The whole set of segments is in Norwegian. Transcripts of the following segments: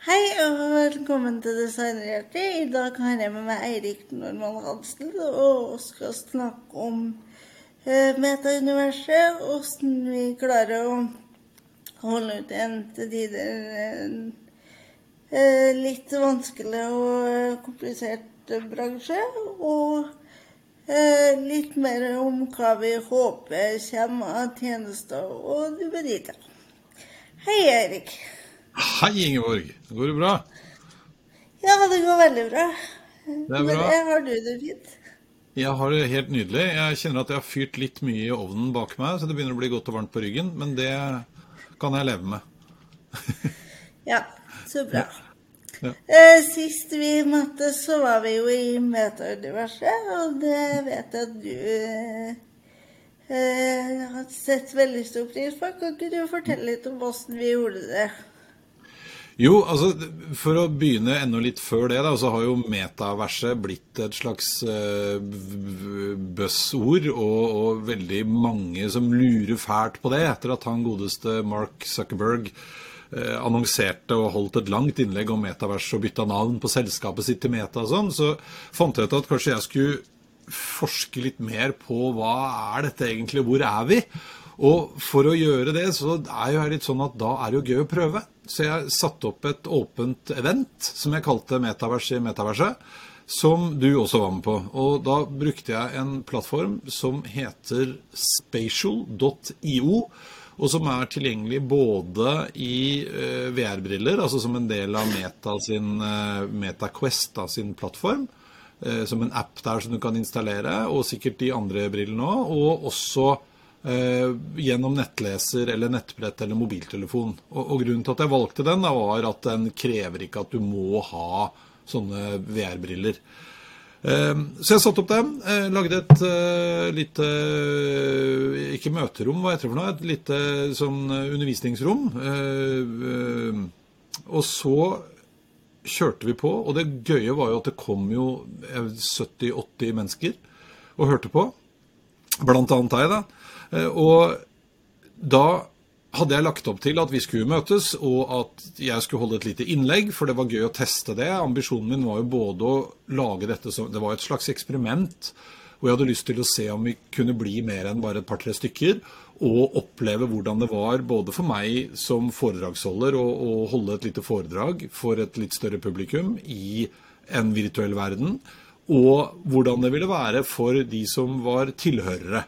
Hei og velkommen til Designerhjertet. I dag har jeg med meg Eirik Normann Hansen og skal snakke om eh, metauniverset. Hvordan vi klarer å holde ut en til tider eh, litt vanskelig og komplisert bransje. Og eh, litt mer om hva vi håper kommer av tjenester og duppeditter. Hei, Eirik. Hei, Ingeborg. Går det bra? Ja, det går veldig bra. Det er bra. Men har du det fint? Jeg har det helt nydelig. Jeg kjenner at jeg har fyrt litt mye i ovnen bak meg, så det begynner å bli godt og varmt på ryggen, men det kan jeg leve med. ja, så bra. Ja. Eh, Sist vi møttes, så var vi jo i metauniverset, og det vet jeg at du eh, eh, har sett veldig stor pris på. Kan ikke du fortelle litt om hvordan vi gjorde det? Jo, altså for å begynne enda litt før det, da, så har jo metaverset blitt et slags uh, buzzord, og, og, veldig mange som lurer fælt på det, etter at han godeste Mark Zuckerberg uh, annonserte og holdt et langt innlegg om metavers og bytta navn på selskapet sitt til Meta og sånn, så fant jeg ut at kanskje jeg skulle forske litt mer på hva er dette egentlig, hvor er vi? Og for å gjøre det, så er jo jeg litt sånn at da er det jo gøy å prøve. Så jeg satte opp et åpent event som jeg kalte Metavers i metaverset, som du også var med på. Og da brukte jeg en plattform som heter spatial.io. Og som er tilgjengelig både i uh, VR-briller, altså som en del av Meta sin uh, MetaQuest, da, sin plattform, uh, som en app der som du kan installere, og sikkert de andre brillene òg, og også Eh, gjennom nettleser eller nettbrett eller mobiltelefon. Og, og, Grunnen til at jeg valgte den, var at den krever ikke at du må ha sånne VR-briller. Eh, så jeg satte opp dem. Eh, lagde et eh, lite eh, Ikke møterom, hva heter det for noe? Et lite sånn undervisningsrom. Eh, og så kjørte vi på, og det gøye var jo at det kom jo 70-80 mennesker og hørte på. Blant annet deg, da. Eh, og da hadde jeg lagt opp til at vi skulle møtes, og at jeg skulle holde et lite innlegg, for det var gøy å teste det. Ambisjonen min var jo både å lage dette som Det var et slags eksperiment. Og jeg hadde lyst til å se om vi kunne bli mer enn bare et par-tre stykker. Og oppleve hvordan det var både for meg som foredragsholder å, å holde et lite foredrag for et litt større publikum i en virtuell verden. Og hvordan det ville være for de som var tilhørere.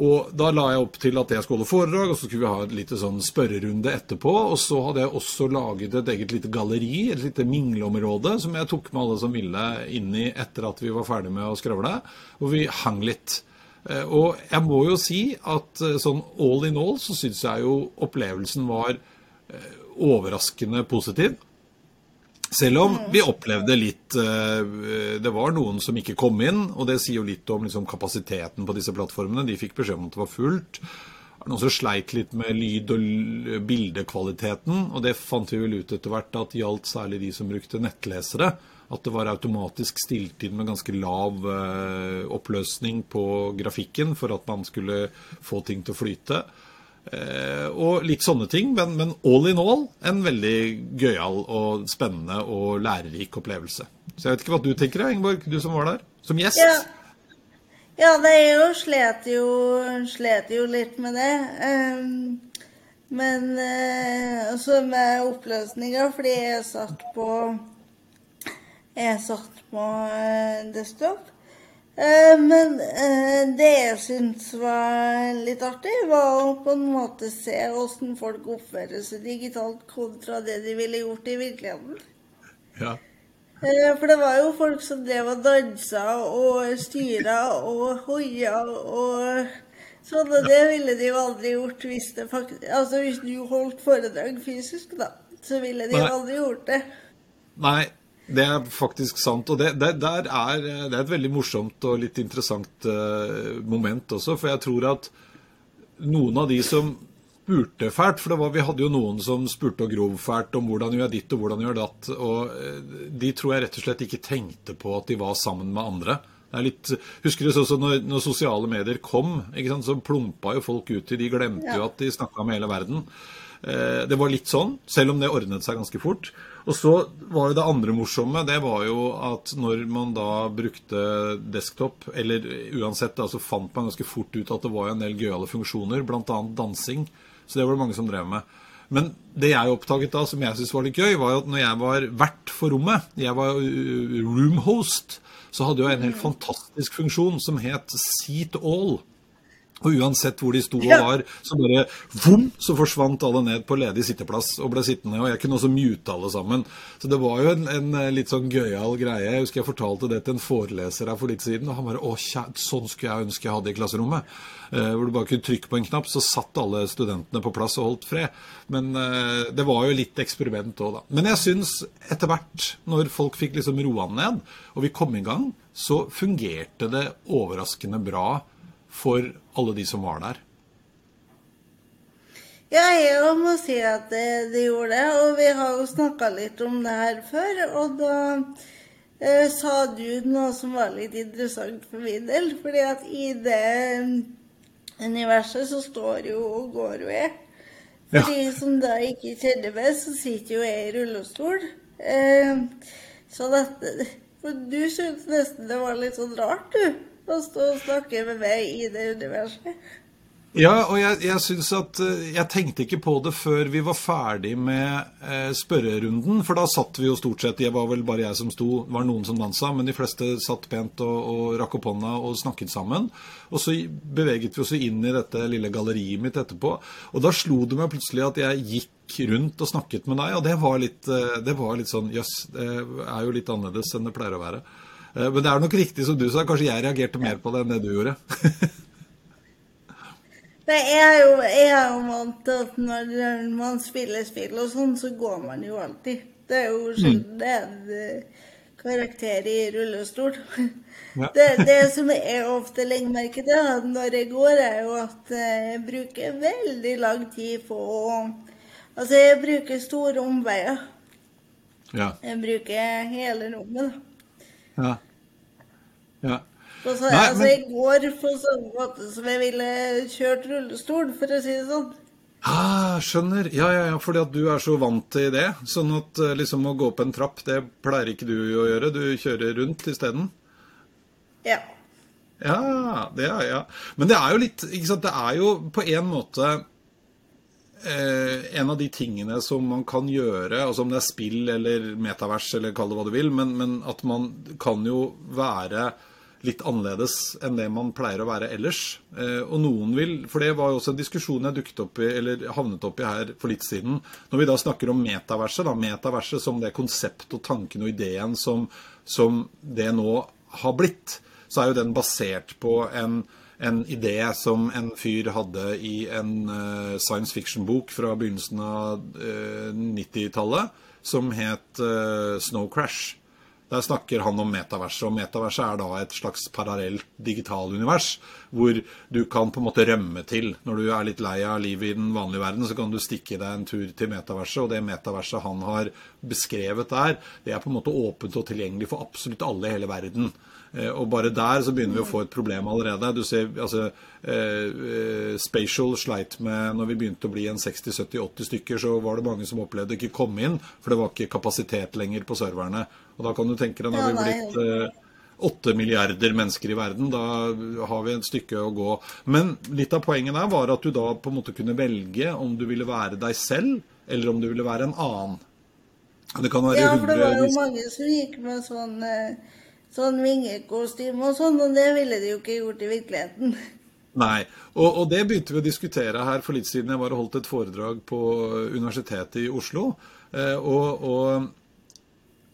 Og Da la jeg opp til at jeg skulle holde foredrag, og så skulle vi ha en lite sånn spørrerunde etterpå. Og så hadde jeg også laget et eget lite galleri, et lite mingleområde, som jeg tok med alle som ville inn i etter at vi var ferdig med å skravle. Og vi hang litt. Eh, og jeg må jo si at eh, sånn all in all så syns jeg jo opplevelsen var eh, overraskende positiv. Selv om vi opplevde litt eh, Det var noen som ikke kom inn, og det sier jo litt om liksom, kapasiteten på disse plattformene. De fikk beskjed om at det var fullt. Noen som sleit litt med lyd- og bildekvaliteten, og det fant vi vel ut etter hvert at gjaldt særlig de som brukte nettlesere. At det var automatisk stilt inn med ganske lav eh, oppløsning på grafikken for at man skulle få ting til å flyte. Eh, og litt sånne ting, men, men, all in all en veldig gøyal og spennende og lærerik opplevelse. Så jeg vet ikke hva du tenker, Ingeborg, du som var der som gjest? Ja, ja det er jo slet, jo slet jo litt med det. Um, men uh, også med oppløsninga, fordi jeg satt på Jeg satt på uh, desktop. Eh, men eh, det jeg syntes var litt artig, var å på en måte se åssen folk oppfører seg digitalt kontra det de ville gjort i virkeligheten. Ja. Eh, for det var jo folk som drev og dansa og styra og hoia og sånn, og det ville de jo aldri gjort hvis det faktisk Altså hvis du holdt foredrag fysisk, da, så ville de jo aldri gjort det. Nei, det er faktisk sant. Og det, det, er, det, er, et veldig morsomt og litt interessant uh, moment også. For jeg tror at noen av de som spurte fælt For var, vi hadde jo noen som spurte og grov fælt om hvordan gjør jeg ditt og hvordan gjør datt. Og uh, de tror jeg rett og slett ikke tenkte på at de var sammen med andre. Det er litt, husker du også når, når sosiale medier kom, så plumpa jo folk ut til De glemte ja. jo at de snakka med hele verden. Uh, det var litt sånn, selv om det ordnet seg ganske fort. Og så var jo det andre morsomme, det var jo at når man da brukte desktop, eller uansett, da, så fant man ganske fort ut at det var en del gøyale funksjoner, bl.a. dansing. Så det var det mange som drev med. Men det jeg oppdaget da, som jeg syntes var litt gøy, var at når jeg var vert for rommet, jeg var room host, så hadde jeg en helt fantastisk funksjon som het Seat All. Og uansett hvor de sto og var, så bare vom, så forsvant alle ned på ledig sitteplass og ble sittende. Og jeg kunne også mute alle sammen. Så det var jo en, en litt sånn gøyal greie. Jeg husker jeg fortalte det til en foreleser her for litt siden, og han bare Å, sånn skulle jeg ønske jeg hadde i klasserommet. Eh, hvor du bare kunne trykke på en knapp, så satt alle studentene på plass og holdt fred. Men eh, det var jo litt eksperiment òg, da. Men jeg syns etter hvert, når folk fikk liksom roa ned, og vi kom i gang, så fungerte det overraskende bra for alle de som var der. Ja, jeg må si at det, det gjorde det. Og vi har jo snakka litt om det her før. Og da eh, sa du noe som var litt interessant for min del. fordi at i det universet så står jo og går jo jeg. For de som da ikke kjenner meg, så sitter jo jeg i rullestol. Eh, så dette For du syntes nesten det var litt sånn rart, du? Å stå og snakke med meg i det universet. Ja, og jeg, jeg synes at eh, Jeg tenkte ikke på det før vi var ferdig med eh, spørrerunden. For da satt vi jo stort sett Det var vel bare jeg som sto, det var noen som dansa, men de fleste satt pent og, og rakk opp hånda og snakket sammen. Og så beveget vi oss inn i dette lille galleriet mitt etterpå. Og da slo det meg plutselig at jeg gikk rundt og snakket med deg, og det var litt, eh, det var litt sånn Jøss, yes, det er jo litt annerledes enn det pleier å være. Eh, men det er nok riktig som du sa, kanskje jeg reagerte mer på det enn det du gjorde. Nei, jeg er jo, jeg er jo vant til at når man spiller spill og sånn, så går man jo alltid. Det er jo sjelden det er en eh, karakter i rullestol. Ja. Det, det, som jeg ofte legger merke til når jeg går, er jo at jeg bruker veldig lang tid på å Altså, jeg bruker store omveier. Ja. Jeg bruker hele rommet, da. Ja. ja. Altså, Nei, altså, men... Jeg går på sånn måte som jeg ville kjørt rullestol, for å si det sånn. Ah, skjønner. Ja, ja, ja, fordi at du er så vant til det. Sånn at eh, liksom å gå opp en trapp, det pleier ikke du å gjøre. Du kjører rundt isteden? Ja. Ja, det er ja. Men det er jo litt ikke sant, Det er jo på en måte eh, en av de tingene som man kan gjøre, altså om det er spill eller metavers eller kall det hva du vil, men, men, at man kan jo være litt annerledes enn det man pleier å være ellers. Eh, og noen vil, for det var jo også en diskusjon jeg dukket opp i, eller havnet opp i her for litt siden, når vi da snakker om metaverset, da, metaverset som det konsept og tanken og ideen som, som det nå har blitt, så er jo den basert på en en idé som en fyr hadde i en uh, science fiction-bok fra begynnelsen av uh, eh, 90-tallet, som het uh, Snow Crash. Der snakker han om metaverset, og metaverset er da et slags parallelt digitalunivers, hvor du kan på en måte rømme til. Når du er litt lei av livet i den vanlige verden, så kan du stikke deg en tur til metaverset, og det metaverset han har beskrevet der, det er på en måte åpent og tilgjengelig for absolutt alle i hele verden. Eh, og bare der så begynner vi å få et problem allerede. Du ser, altså, eh, Spatial sleit med Når vi begynte å bli en 60-70-80 stykker, så var det mange som opplevde ikke komme inn, for det var ikke kapasitet lenger på serverne. Og da kan du tenke deg, når vi blitt eh, åtte milliarder mennesker i verden. Da har vi et stykke å gå. Men litt av poenget der var at du da på en måte kunne velge om du ville være deg selv, eller om du ville være en annen. Det kan være ja, for det var jo mange som gikk med sånn eh, sånn vingekostyme og sånn, og det ville de jo ikke gjort i virkeligheten. Nei, og, og, det begynte vi å diskutere her for litt siden jeg var og holdt et foredrag på Universitetet i Oslo. Eh, og, og,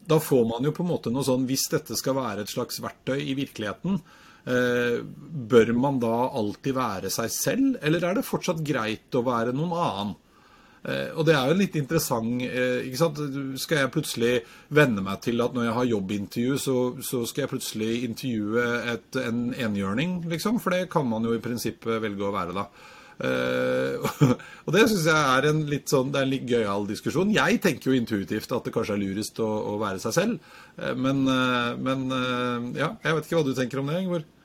da får man jo på en måte noe sånn Hvis dette skal være et slags verktøy i virkeligheten, eh, bør man da alltid være seg selv, eller er det fortsatt greit å være noen annen? Eh, og det er jo litt interessant eh, ikke sant? Skal jeg plutselig venne meg til at når jeg har jobbintervju, så, så skal jeg plutselig intervjue et, en enhjørning, liksom? For det kan man jo i prinsippet velge å være, da. Uh, og det syns jeg er en litt sånn, det er en litt gøyal diskusjon. Jeg tenker jo intuitivt at det kanskje er lurest å, å være seg selv. Men, men ja, jeg vet ikke hva du tenker om det, Ingeborg?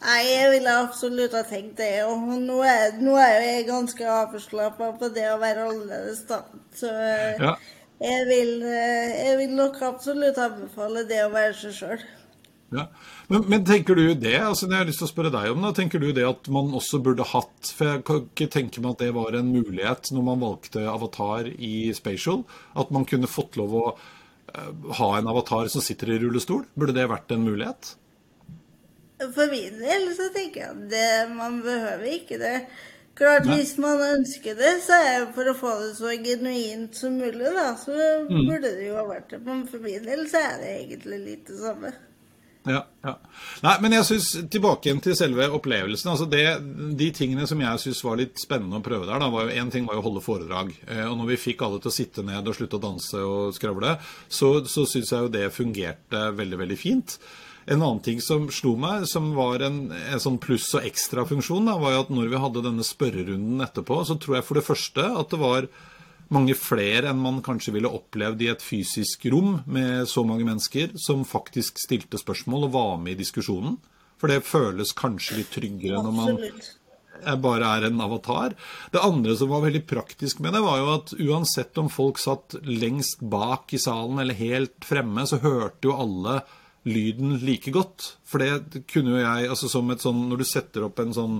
Nei, jeg ville absolutt ha tenkt det. Og nå er, nå er jo jeg ganske avslappa på det å være annerledes, da. Så ja. jeg, vil, jeg vil nok absolutt anbefale det å være seg sjøl. Ja. Men, men, tenker du det altså det jeg har lyst til å spørre deg om det, tenker du det at man også burde hatt For jeg kan ikke tenke meg at det var en mulighet når man valgte avatar i Spatial. At man kunne fått lov å uh, ha en avatar som sitter i rullestol. Burde det vært en mulighet? For min del så tenker jeg at det, man behøver ikke det. Klart, Nei. Hvis man ønsker det, så er det for å få det så genuint som mulig, da, så mm. burde det jo ha vært det. Men for min del så er det egentlig litt det samme. Ja, ja. Nei, men jeg synes, tilbake igjen til selve opplevelsen. altså det, De tingene som jeg syns var litt spennende å prøve der, da, var jo én ting var jo å holde foredrag. Eh, og når vi fikk alle til å sitte ned og slutte å danse og skravle, så, så syns jeg jo det fungerte veldig, veldig fint. En annen ting som slo meg, som var en, en sånn pluss- og ekstrafunksjon, var jo at når vi hadde denne spørrerunden etterpå, så tror jeg for det første at det var mange flere enn man kanskje ville opplevd i et fysisk rom med så mange mennesker, som faktisk stilte spørsmål og var med i diskusjonen. For det føles kanskje litt tryggere når man bare er en avatar. Det andre som var veldig praktisk med det, var jo at uansett om folk satt lengst bak i salen eller helt fremme, så hørte jo alle lyden like godt. For det kunne jo jeg altså som et sånn Når du setter opp en sånn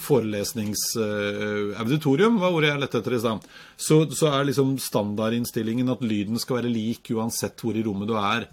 forelesningsauditorium, var ordet jeg lette etter i stad, så, så er liksom standardinnstillingen at lyden skal være lik uansett hvor i rommet du er.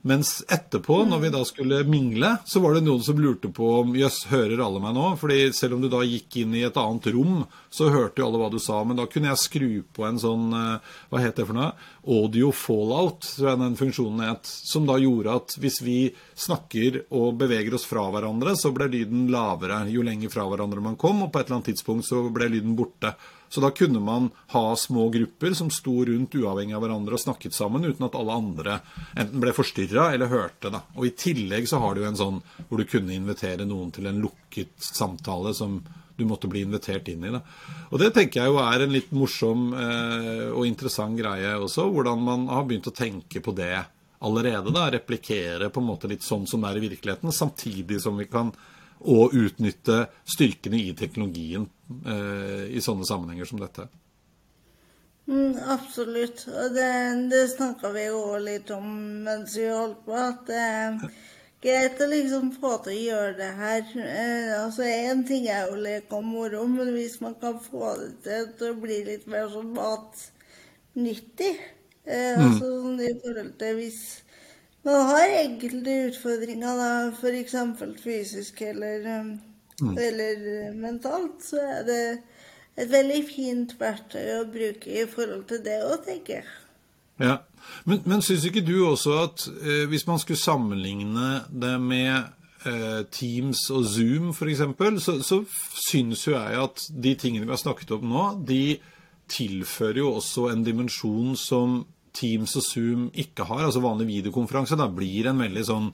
Mens etterpå, når vi da skulle mingle, så var det noen som lurte på om jøss, hører alle meg nå? Fordi selv om du da gikk inn i et annet rom, så hørte jo alle hva du sa. Men da kunne jeg skru på en sånn, eh, hva het det for noe? Audio fallout, tror jeg den funksjonen het. Som da gjorde at hvis vi snakker og beveger oss fra hverandre, så ble lyden lavere jo lenger fra hverandre man kom, og på et eller annet tidspunkt så ble lyden borte. Så da kunne man ha små grupper som sto rundt uavhengig av hverandre og snakket sammen uten at alle andre enten ble forstyrra eller hørte. Da. Og I tillegg så har du en sånn hvor du kunne invitere noen til en lukket samtale som du måtte bli invitert inn i. Da. Og Det tenker jeg jo er en litt morsom eh, og interessant greie også, hvordan man har begynt å tenke på det allerede. da, Replikere på en måte litt sånn som det er i virkeligheten, samtidig som vi kan og utnytte styrkene i teknologien eh, i sånne sammenhenger som dette. Mm, absolutt. Og det, det snakka vi jo litt om mens vi holdt på, at det er greit å liksom få til å gjøre det her. Eh, altså Én ting er jo lek og moro, men hvis man kan få det til til å bli litt mer sånn matnyttig eh, mm. altså sånn i forhold til hvis man har enkelte utfordringer, da, f.eks. fysisk eller, um, mm. eller uh, mentalt, så er det et veldig fint verktøy å bruke i forhold til det òg, tenker jeg. Ja, Men, men syns ikke du også at eh, hvis man skulle sammenligne det med eh, Teams og Zoom f.eks., så, så syns jo jeg at de tingene vi har snakket om nå, de tilfører jo også en dimensjon som Teams og Zoom ikke har, altså vanlig videokonferanse, da blir en veldig sånn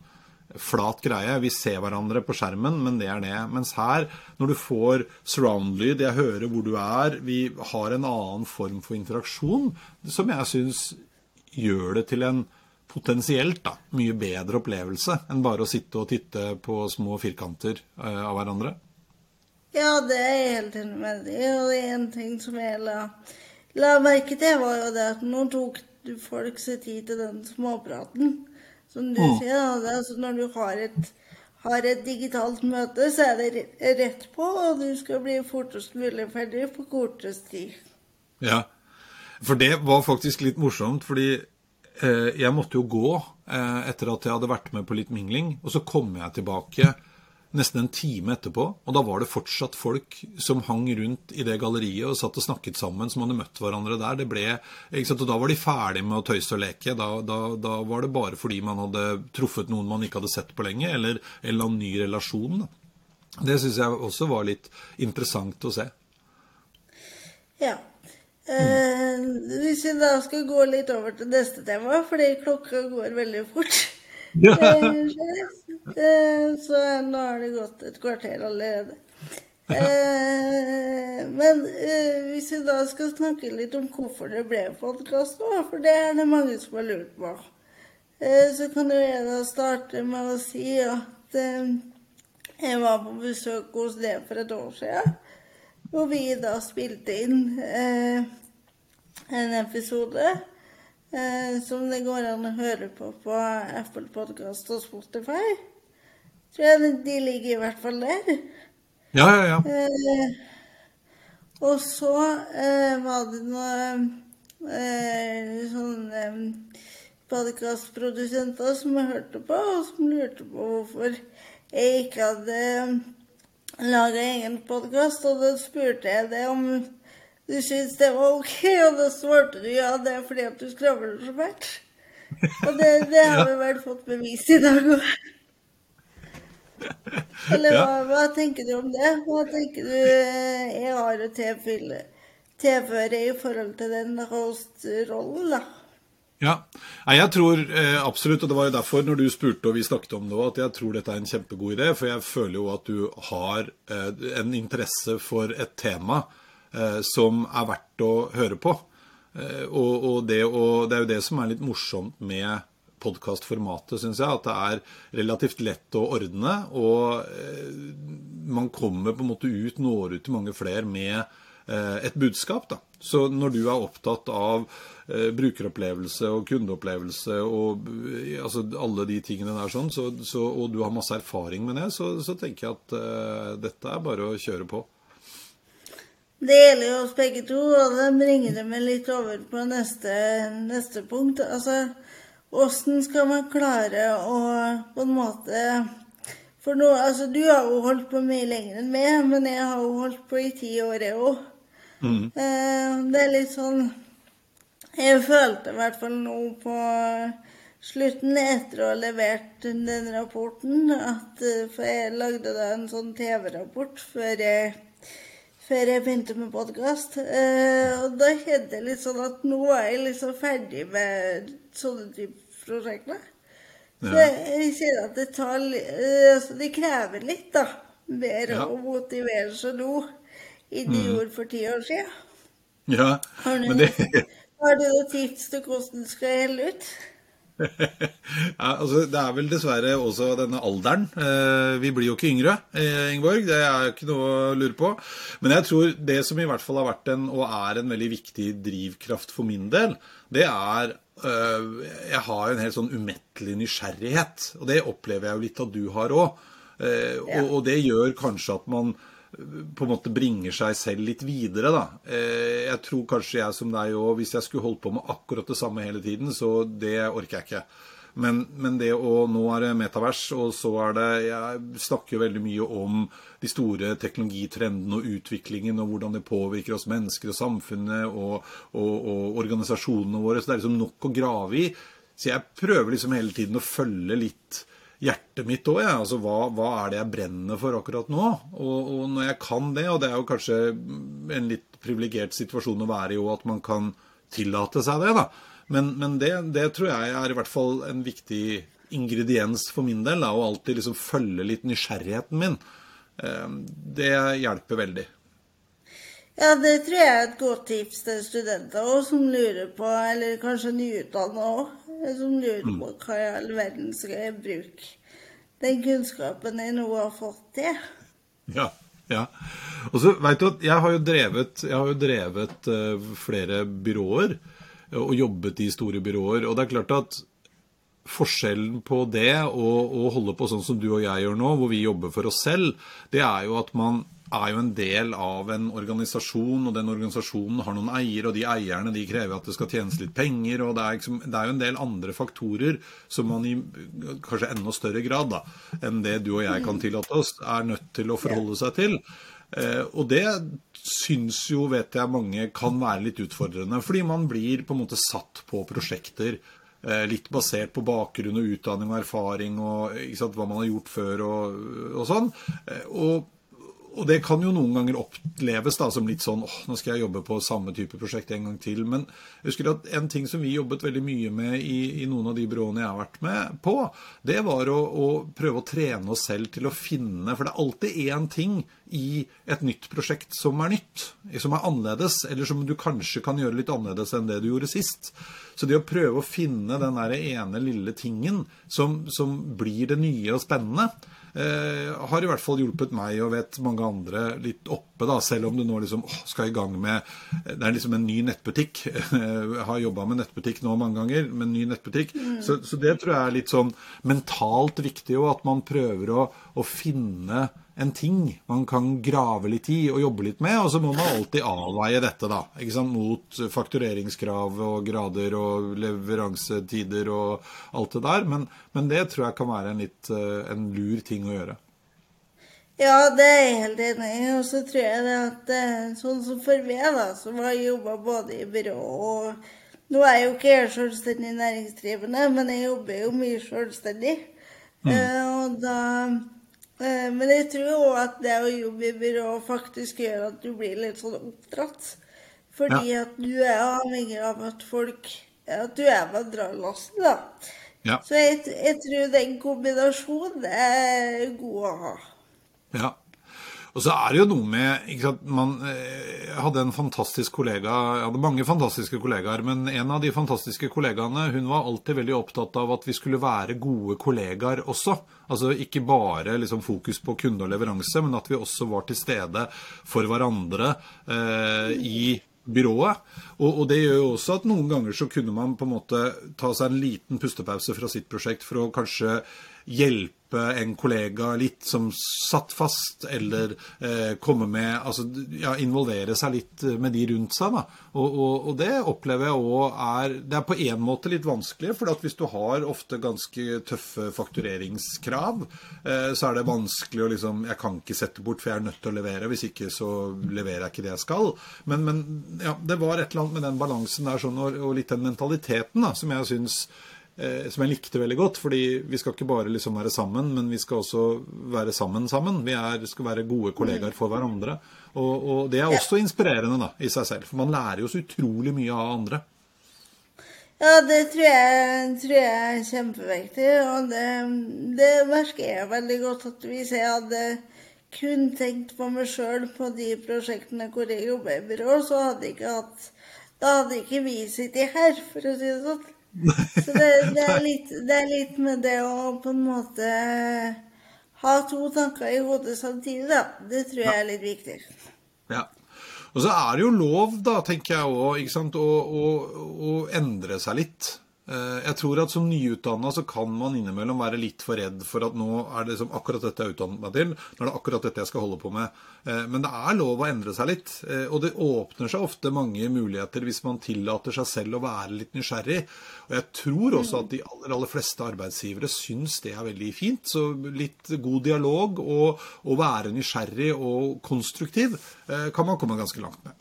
flat greie. Vi ser hverandre på skjermen, men det er det. Mens her, når du får surround-lyd, jeg hører hvor du er, vi har en annen form for interaksjon som jeg syns gjør det til en potensielt da, mye bedre opplevelse enn bare å sitte og titte på små firkanter uh, av hverandre. Ja, det er helt enig med deg Og det er en ting som jeg la, la merke til, var jo det at nå tok du folk ser tid til den småpraten. Som du mm. sier, da. Altså når du har et, har et, digitalt møte, så er det rett på, og du skal bli fortest mulig ferdig på kortest tid. Ja, for det var faktisk litt morsomt, fordi eh, jeg måtte jo gå eh, etter at jeg hadde vært med på litt mingling, og så kom jeg tilbake nesten en time etterpå. Og da var det fortsatt folk som hang rundt i det galleriet og satt og snakket sammen, som hadde møtt hverandre der. Det ble, og Da var de ferdig med å tøyse og leke. Da, da, da, var det bare fordi man hadde truffet noen man ikke hadde sett på lenge, eller en eller annen ny relasjon. Det syns jeg også var litt interessant å se. Ja. Eh, hvis vi da skal gå litt over til neste tema, fordi klokka går veldig fort så nå har det gått et kvarter allerede. Eh, men eh, hvis vi da skal snakke litt om hvorfor det ble podkast nå, for det er det mange som har lurt på, så kan jo jeg da starte med å si at Jeg var på besøk hos deg for et år siden, hvor vi da spilte inn eh, en episode eh, som det går an å høre på på Apple Podcast og Spotify. Tror jeg de ligger i hvert fall der. Ja, ja, ja. Eh, og så eh, var det noe eh, sånn eh, podkastprodusenter som jeg hørte på, og som lurte på hvorfor jeg ikke hadde laga egen podkast. Og da spurte jeg det om du syns det var OK, og da svarte du ja, det er fordi at du skravler så fælt. Og det, det har vi vel fått bevis i dag òg. Eller hva, hva, tenker du om det? Hva tenker du eh, jeg har å tilføre i forhold til den host-rollen, da? Ja, jeg tror eh, absolutt, og det var jo derfor når du spurte og vi snakket om det at jeg tror dette er en kjempegod idé. For jeg føler jo at du har eh, en interesse for et tema som er verdt å høre på. Eh, og, og, det, og, det, er jo det som er litt morsomt med podkastformatet, syns jeg. At det er relativt lett å ordne. Og eh, man kommer på en måte ut, når ut til mange flere med eh, et budskap. da. Så når du er opptatt av Eh, brukeropplevelse og kundeopplevelse og eh, altså, alle de tingene der sånn, så, så, og du har masse erfaring med det, så, så tenker jeg at uh, dette er bare å kjøre på. Det gjelder jo oss begge to, og det bringer det meg litt over på neste, neste punkt. Altså, åssen skal man klare å på en måte For nå, altså, du har jo holdt på mye lenger enn meg, men jeg har jo holdt på i ti år, jeg òg. Mm. det er litt sånn jeg følte i hvert fall nå på slutten, etter å ha levert den rapporten, at eh, For jeg lagde da en sånn TV-rapport før jeg, før jeg begynte med podkast. Eh, og da kjente jeg litt sånn at nå er jeg liksom ferdig med sånne type prosjekter. Ja. Så jeg ser at det tar eh, Altså, det krever litt, da. Mer ja. å motivere seg nå enn det mm. gjorde for ti år siden. Ja, men det har du noen tips til hvordan du skal helle ut? ja, altså, det er vel dessverre også denne alderen. Eh, vi blir jo ikke yngre, eh, Ingeborg. Det er ikke noe å lure på. Men jeg tror det som i hvert fall har vært en, og er en veldig viktig drivkraft for min del, det er eh, Jeg har en helt sånn umettelig nysgjerrighet. Og det opplever jeg jo litt at du har òg. Eh, og, og det gjør kanskje at man på en måte bringer seg selv litt videre, da. Eh, jeg tror kanskje jeg som deg òg, hvis jeg skulle holdt på med akkurat det samme hele tiden, så det orker jeg ikke. Men, men, det å Nå er det metavers, og så er det Jeg snakker jo veldig mye om de store teknologitrendene og utviklingen, og hvordan det påvirker oss mennesker og samfunnet og, og, og organisasjonene våre. Så det er liksom nok å grave i. Så jeg prøver liksom hele tiden å følge litt hjertet mitt òg. Ja. Altså, hva, hva, er det jeg brenner for akkurat nå? Og, og, når jeg kan det, og det er jo kanskje en litt privilegert situasjon å være i òg, at man kan tillate seg det, da. Men, men det, det, tror jeg er i hvert fall en viktig ingrediens for min del. Da, å alltid liksom følge litt nysgjerrigheten min. Eh, det hjelper veldig. Ja, det tror jeg er et godt tips til studenter også, som lurer på, eller kanskje nyutdanna òg, som lurer mm. på hva i all verden skal jeg bruke den kunnskapen jeg nå har fått til. Ja, ja. Og så vet du at jeg har jo drevet, har jo drevet uh, flere byråer, og jobbet i store byråer. Og det er klart at forskjellen på det og å holde på sånn som du og jeg gjør nå, hvor vi jobber for oss selv, det er jo at man er jo en del av en organisasjon, og den organisasjonen har noen eiere, og de eierne de krever at det skal tjenes litt penger. og Det er, liksom, det er jo en del andre faktorer som man i kanskje enda større grad da, enn det du og jeg kan tillate oss, er nødt til å forholde seg til. Eh, og det syns jo, vet jeg, mange kan være litt utfordrende. Fordi man blir på en måte satt på prosjekter eh, litt basert på bakgrunn og utdanning og erfaring og sant, hva man har gjort før og, og sånn. Eh, og og det kan jo noen ganger oppleves da, som litt sånn åh, nå skal jeg jobbe på samme type prosjekt en gang til. Men jeg husker at en ting som vi jobbet veldig mye med i, i noen av de byråene jeg har vært med på, det var å, å, prøve å trene oss selv til å finne For det er alltid én ting i et nytt prosjekt som er nytt, som er annerledes, eller som du kanskje kan gjøre litt annerledes enn det du gjorde sist. Så det å prøve å finne den der ene lille tingen som, som blir det nye og spennende, har i hvert fall hjulpet meg og vet mange andre litt oppe, da, selv om du nå liksom å, skal i gang med Det er liksom en ny nettbutikk. Jeg har jobba med nettbutikk nå mange ganger, med en ny nettbutikk. Mm. Så, så, det tror jeg er litt sånn mentalt viktig òg, at man prøver å, å finne en ting man kan grave litt i og jobbe litt med. Og så må man alltid avveie dette da, ikke sant, mot faktureringskrav og grader og leveransetider og alt det der. Men, men det tror jeg kan være en litt eh, en lur ting å gjøre. Ja, det er jeg helt enig i. Og så tror jeg det at eh, sånn som for meg, da, som har jobba både i byrå og Nå er jeg jo ikke helt selvstendig næringsdrivende, men jeg jobber jo mye selvstendig. Mm. Uh, og da Eh, men jeg tror òg at det å jobbe i byrå faktisk gjør at du blir litt sånn oppdratt. Fordi ja. at du er avhengig av at folk At du er med å dra lasset, da. Ja. Så jeg, jeg, tror den kombinasjonen er god å ha. Ja. Og så er det jo noe med ikke sant, man, eh, hadde en fantastisk kollega Jeg hadde mange fantastiske kollegaer, men en av de fantastiske kollegaene hun var alltid veldig opptatt av at vi skulle være gode kollegaer også. Altså ikke bare liksom, fokus på kunde og leveranse, men at vi også var til stede for hverandre eh, i byrået. Og, og, det gjør jo også at noen ganger så kunne man på en måte ta seg en liten pustepause fra sitt prosjekt for å kanskje hjelpe en kollega litt som satt fast, eller eh, komme med Altså ja, involvere seg litt med de rundt seg, da. Og, og, og det opplever jeg òg er Det er på en måte litt vanskelig, for hvis du har ofte ganske tøffe faktureringskrav, eh, så er det vanskelig å liksom Jeg kan ikke sette bort, for jeg er nødt til å levere. Hvis ikke så leverer jeg ikke det jeg skal. Men, men ja, det var et eller annet med den balansen der sånn, og, og litt den mentaliteten da, som jeg syns som jeg likte veldig godt. fordi vi skal ikke bare liksom være sammen, men vi skal også være sammen sammen. Vi er, skal være gode kollegaer for hverandre. Og, og det er også inspirerende da, i seg selv. For man lærer jo så utrolig mye av andre. Ja, det tror jeg, tror jeg er kjempeviktig. Og det, det, merker jeg veldig godt at hvis jeg hadde kun tenkt på meg sjøl på de prosjektene hvor jeg jobber i byrå, så hadde jeg ikke hatt Da hadde ikke vi sittet her, for å si det sånn. Så det, det, er litt, det, er litt, med det å på en måte ha to tanker i hodet samtidig, da. Det tror jeg er litt viktig. Ja. Og så er det jo lov, da, tenker jeg òg, å, å, å endre seg litt. Eh, jeg tror at som nyutdanna så kan man innimellom være litt for redd for at nå er det liksom akkurat dette jeg har utdannet meg til, nå er det akkurat dette jeg skal holde på med. Eh, men det er lov å endre seg litt. Eh, og det åpner seg ofte mange muligheter hvis man tillater seg selv å være litt nysgjerrig. Og jeg tror også at de aller, aller fleste arbeidsgivere syns det er veldig fint. Så litt god dialog og å være nysgjerrig og konstruktiv kan man komme ganske langt med.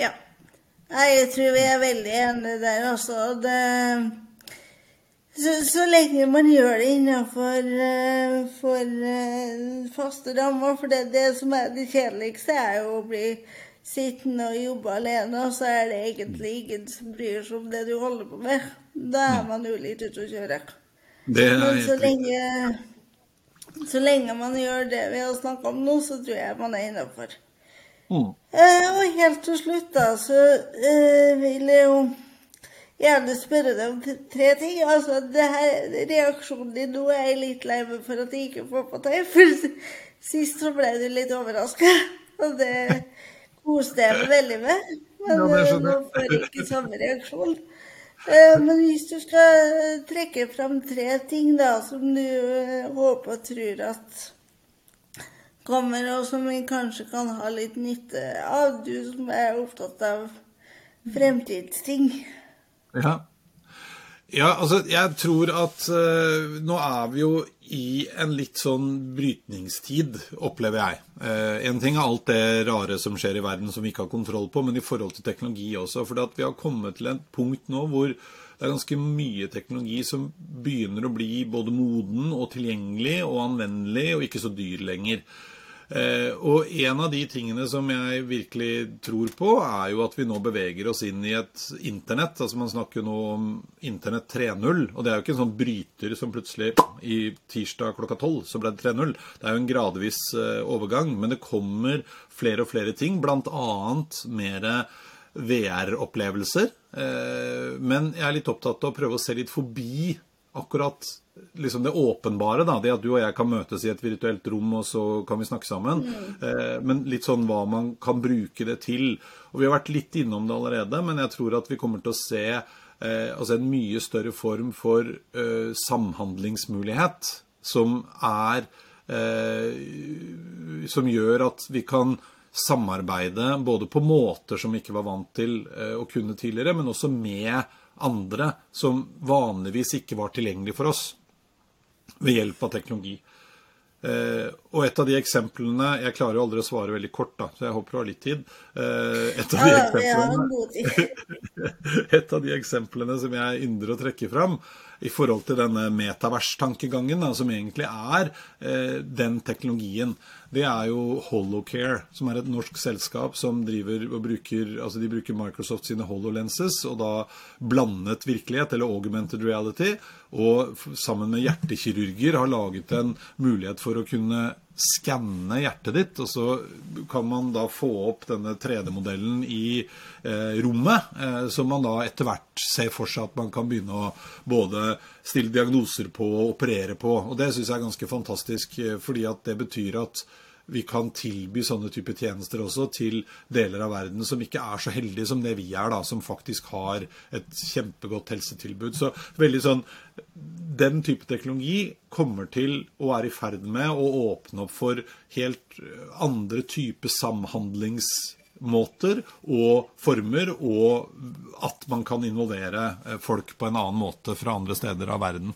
Ja. Nei, jeg tror vi er veldig enige der også. Det, så, så, lenge man gjør det innenfor uh, for, uh, faste rammer. For det, det, som er det kjedeligste, er jo å bli sittende og jobbe alene, og så er det egentlig ingen som bryr seg om det du holder på med. Da er man jo litt ute å kjøre. Men så lenge, så lenge man gjør det vi har snakka om nå, så tror jeg man er innafor. Mm. Eh, og helt til slutt, da, så eh, vil jeg jo gjerne spørre deg om tre ting. Altså, det her, Reaksjonen din nå er jeg litt lei meg for at jeg ikke får på deg. For sist så ble du litt overraska, og det koste jeg meg veldig med. Men ja, eh, nå får jeg ikke samme reaksjon. Eh, men hvis du skal trekke fram tre ting da, som du håper og tror at kommer, og som vi kanskje kan ha litt nytte av, du som er opptatt av fremtidsting. Ja. Ja, altså, jeg tror at uh, nå er vi jo i en litt sånn brytningstid, opplever jeg. Uh, en ting er alt det rare som skjer i verden som vi ikke har kontroll på, men i forhold til teknologi også. For vi har kommet til et punkt nå hvor det er ganske mye teknologi som begynner å bli både moden og tilgjengelig og anvendelig og ikke så dyr lenger. Eh, og en av de tingene som jeg virkelig tror på, er jo at vi nå beveger oss inn i et internett. altså Man snakker nå om internett 3.0. Og det er jo ikke en sånn bryter som plutselig i tirsdag klokka 12 så ble det 3.0. Det er jo en gradvis eh, overgang. Men det kommer flere og flere ting, bl.a. mer VR-opplevelser. Eh, men jeg er litt opptatt av å prøve å se litt forbi akkurat liksom det åpenbare. da, Det at du og jeg kan møtes i et virtuelt rom, og så kan vi snakke sammen. Eh, men litt sånn hva man kan bruke det til. Og Vi har vært litt innom det allerede, men jeg tror at vi kommer til å se eh, altså en mye større form for eh, samhandlingsmulighet som er eh, Som gjør at vi kan samarbeide både på måter som vi ikke var vant til eh, å kunne tidligere, men også med andre som vanligvis ikke var tilgjengelig for oss ved hjelp av teknologi. Og et av de eksemplene Jeg klarer jo aldri å svare veldig kort, da, så jeg håper du har litt tid. Eh, et, av de eksemplene, et, av de eksemplene som jeg ynder å trekke fram i forhold til denne metavers-tankegangen, som egentlig er eh, den teknologien, det er jo Holocare, som er et norsk selskap som driver og bruker altså de bruker Microsoft sine HoloLenses, og da blandet virkelighet, eller augmented reality, og sammen med hjertekirurger har laget en mulighet for å kunne skanne hjertet ditt, og så kan man da få opp denne 3D-modellen i eh, rommet, eh, som man da etter hvert ser for seg at man kan begynne å både stille diagnoser på og operere på. Og det syns jeg er ganske fantastisk, eh, fordi at det betyr at vi kan tilby sånne type tjenester også til deler av verden som ikke er så heldige som det vi er, da, som faktisk har et kjempegodt helsetilbud. Så veldig sånn Den type teknologi kommer til å være i ferd med å åpne opp for helt andre typer samhandlingsmåter og former, og at man kan involvere folk på en annen måte fra andre steder av verden.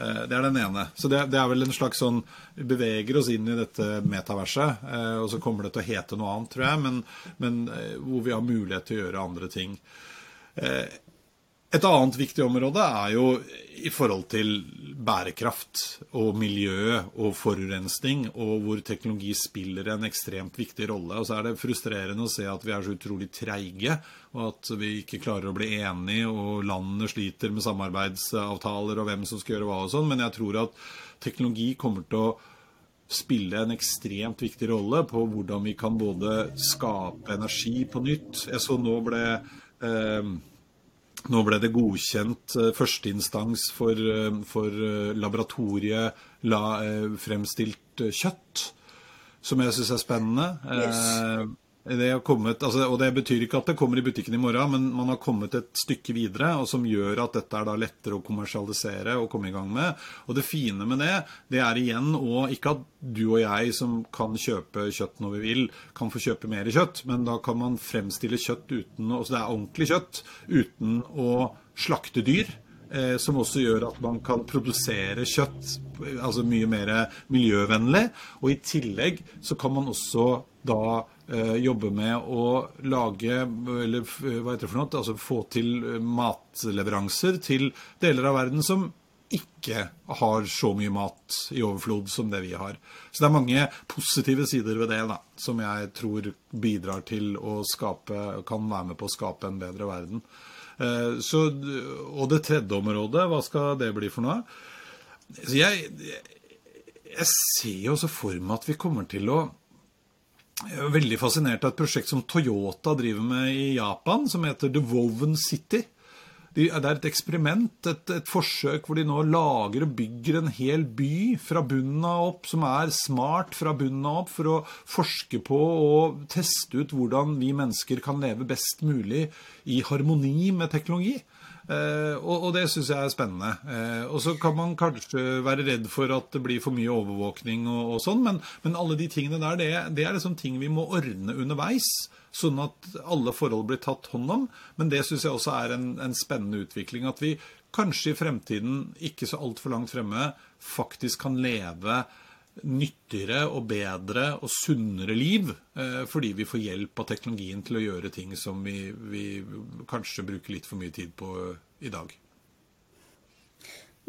Eh, det er den ene. Så det, det, er vel en slags sånn Vi beveger oss inn i dette metaverset, eh, og så kommer det til å hete noe annet, tror jeg, men, men eh, hvor vi har mulighet til å gjøre andre ting. Et annet viktig område er jo i forhold til bærekraft og miljø og forurensning, og hvor teknologi spiller en ekstremt viktig rolle. Og så er det frustrerende å se at vi er så utrolig treige, og at vi ikke klarer å bli enige, og landene sliter med samarbeidsavtaler og hvem som skal gjøre hva og sånn. Men jeg tror at teknologi kommer til å spille en ekstremt viktig rolle på hvordan vi kan både skape energi på nytt. Jeg så nå ble eh, nå ble det godkjent uh, førsteinstans for, uh, for uh, laboratoriet la, fremstilt kjøtt, som jeg syns er spennende. Yes. Det kommet, altså, og det betyr ikke at det kommer i butikken i morgen, men man har kommet et stykke videre, og som gjør at dette er lettere å kommersialisere og komme i gang med. Og det fine med det, det er igjen og ikke at du og jeg som kan kjøpe kjøtt når vi vil, kan få kjøpe mer kjøtt, men da kan man fremstille kjøtt uten Altså det er ordentlig kjøtt uten å slakte dyr. Eh, som også gjør at man kan produsere kjøtt altså mye mer miljøvennlig. Og i tillegg så kan man også da eh, jobbe med å lage, eller hva heter det for noe, altså få til matleveranser til deler av verden som ikke har så mye mat i overflod som det vi har. Så det er mange positive sider ved det da, som jeg tror bidrar til å skape, kan være med på å skape en bedre verden. Eh, så, og det tredje området, hva skal det bli for noe? Så jeg, jeg ser jo også for meg at vi kommer til å jeg er veldig fascinert av et prosjekt som Toyota driver med i Japan, som heter The Woven City. Det er et eksperiment, et, et, forsøk hvor de nå lager og bygger en hel by fra bunnen av opp, som er smart fra bunnen av opp, for å forske på og teste ut hvordan vi mennesker kan leve best mulig i harmoni med teknologi. Eh, og, det syns jeg er spennende. Eh, og så kan man kanskje være redd for at det blir for mye overvåkning og, og sånn, men, men, alle de tingene der, det, det er liksom ting vi må ordne underveis sånn at alle forhold blir tatt hånd om. Men det syns jeg også er en, en, spennende utvikling. At vi kanskje i fremtiden, ikke så altfor langt fremme, faktisk kan leve nyttigere og bedre og sunnere liv eh, fordi vi får hjelp av teknologien til å gjøre ting som vi, vi kanskje bruker litt for mye tid på i dag.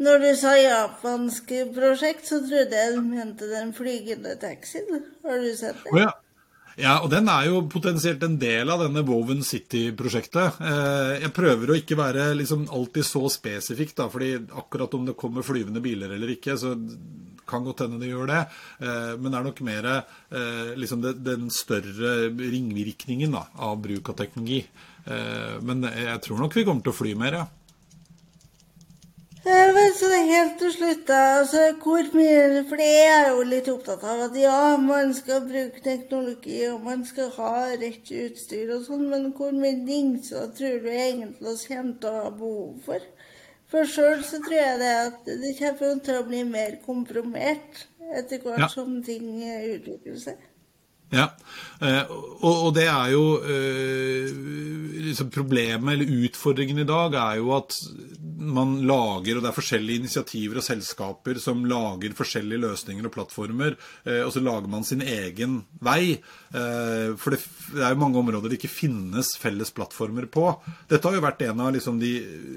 Når du sa japansk prosjekt, så trodde jeg du mente den flygende taxien. Har du sett det? Oh, ja. Ja, og den er jo potensielt en del av denne Woven City-prosjektet. Eh, jeg prøver å ikke være liksom alltid så spesifikk, da, fordi akkurat om det kommer flyvende biler eller ikke, så kan godt hende det gjør det. Eh, men det er nok mer eh, liksom den større ringvirkningen da, av bruk av teknologi. Eh, men jeg tror nok vi kommer til å fly mer, ja. Men så helt til slutt. Altså, hvor mye For det er jo litt opptatt av at ja, man skal bruke teknologi, og man skal ha rett utstyr og sånn, men hvor mye dingser tror du egentlig oss kommer til å ha behov for? For sjøl så tror jeg det at det kommer til å bli mer kompromert etter hvert ja. som ting utvikler seg. Ja, eh, og, det er jo eh, liksom Problemet eller utfordringen i dag er jo at man lager, og det er forskjellige initiativer og selskaper som lager forskjellige løsninger og plattformer, eh, og så lager man sin egen vei. For det, det er jo mange områder det ikke finnes felles plattformer på. Dette har jo vært en av liksom de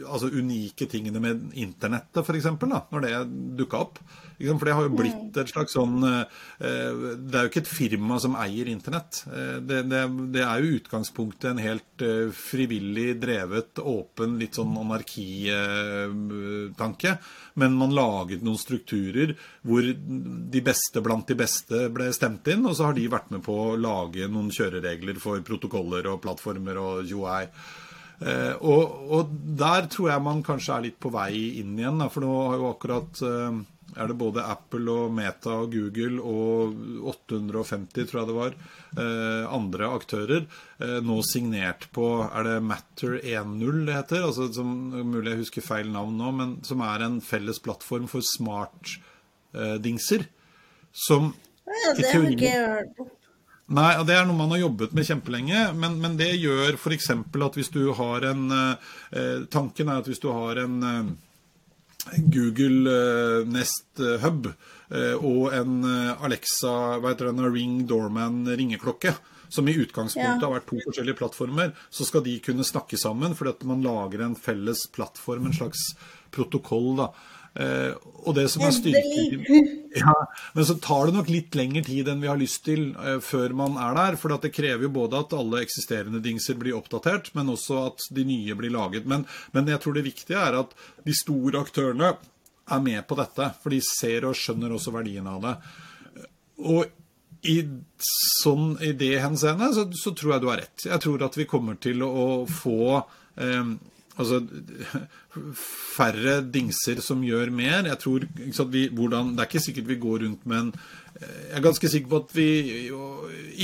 altså unike tingene med internettet, f.eks., når det dukka opp. For det har jo blitt et slags sånn Det er jo ikke et firma som eier Internett. Eh, det, det, det er jo utgangspunktet en helt eh, frivillig drevet, åpen, litt sånn anarkitanke. Men man laget noen strukturer hvor de beste blant de beste ble stemt inn, og så har de vært med på å lage noen kjøreregler for protokoller og plattformer og UI. Eh, og, og, der tror jeg man kanskje er litt på vei inn igjen, for nå har jo akkurat er det både Apple og Meta og Google og 850, tror jeg det var, eh, andre aktører eh, nå signert på Er det Matter 1.0 det heter? Altså, som, mulig jeg husker feil navn nå, men som er en felles plattform for smart-dingser. som ja, det har Nei, Det er noe man har jobbet med kjempelenge, men, men det gjør f.eks. at hvis du har en eh, Tanken er at hvis du har en eh, Google eh, Nest eh, Hub eh, og en Alexa hva heter den, Ring Doorman ringeklokke, som i utgangspunktet ja. har vært to forskjellige plattformer, så skal de kunne snakke sammen fordi at man lager en felles plattform, en slags protokoll. da. Eh, og det som er styrken ja, Men så tar det nok litt lengre tid enn vi har lyst til eh, før man er der. For det krever jo både at alle eksisterende dingser blir oppdatert, men også at de nye blir laget. Men, men jeg tror det viktige er at de store aktørene er med på dette. For de ser og skjønner også verdien av det. Og i, sånn, i det henseende så, så, tror jeg du har rett. Jeg tror at vi kommer til å få eh, Altså færre dingser som gjør mer. Jeg tror vi, hvordan, Det er ikke sikkert vi går rundt med en Jeg er ganske sikker på at vi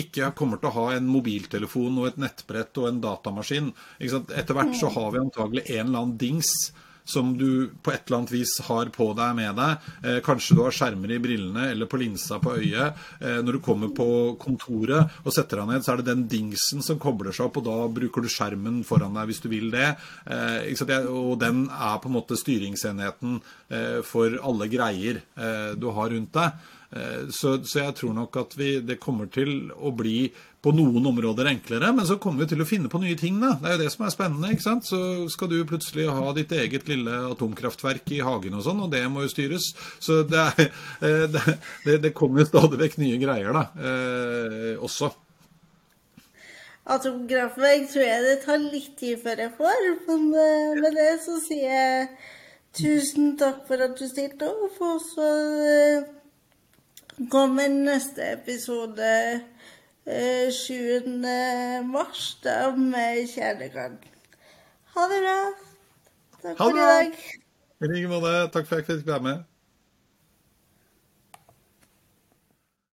ikke kommer til å ha en mobiltelefon og et nettbrett og en datamaskin. Etter hvert så har vi antagelig en eller annen dings som du på et eller annet vis har på deg med deg. Eh, kanskje du har skjermer i brillene eller på linsa på øyet. Eh, når du kommer på kontoret og setter deg ned, så er det den dingsen som kobler seg opp, og da bruker du skjermen foran deg hvis du vil det. Eh, og den er på en måte styringsenheten eh, for alle greier eh, du har rundt deg. Eh, så, så, jeg tror nok at vi, det kommer til å bli på noen områder enklere, men så kommer vi til å finne på nye ting. Da. Det er jo det som er spennende. ikke sant? Så skal du plutselig ha ditt eget lille atomkraftverk i hagen og sånn, og det må jo styres. Så det, er, eh, det, det, kommer kommer stadig vekk nye greier da, eh, også. Atomkraftverk tror jeg det tar litt tid før jeg får, men eh, med det så sier jeg tusen takk for at du stilte opp, og så kommer neste episode 7. Eh, mars da med kjærleikeren. Ha det bra. Takk for i dag. I like måte. Takk for at jeg fikk være med.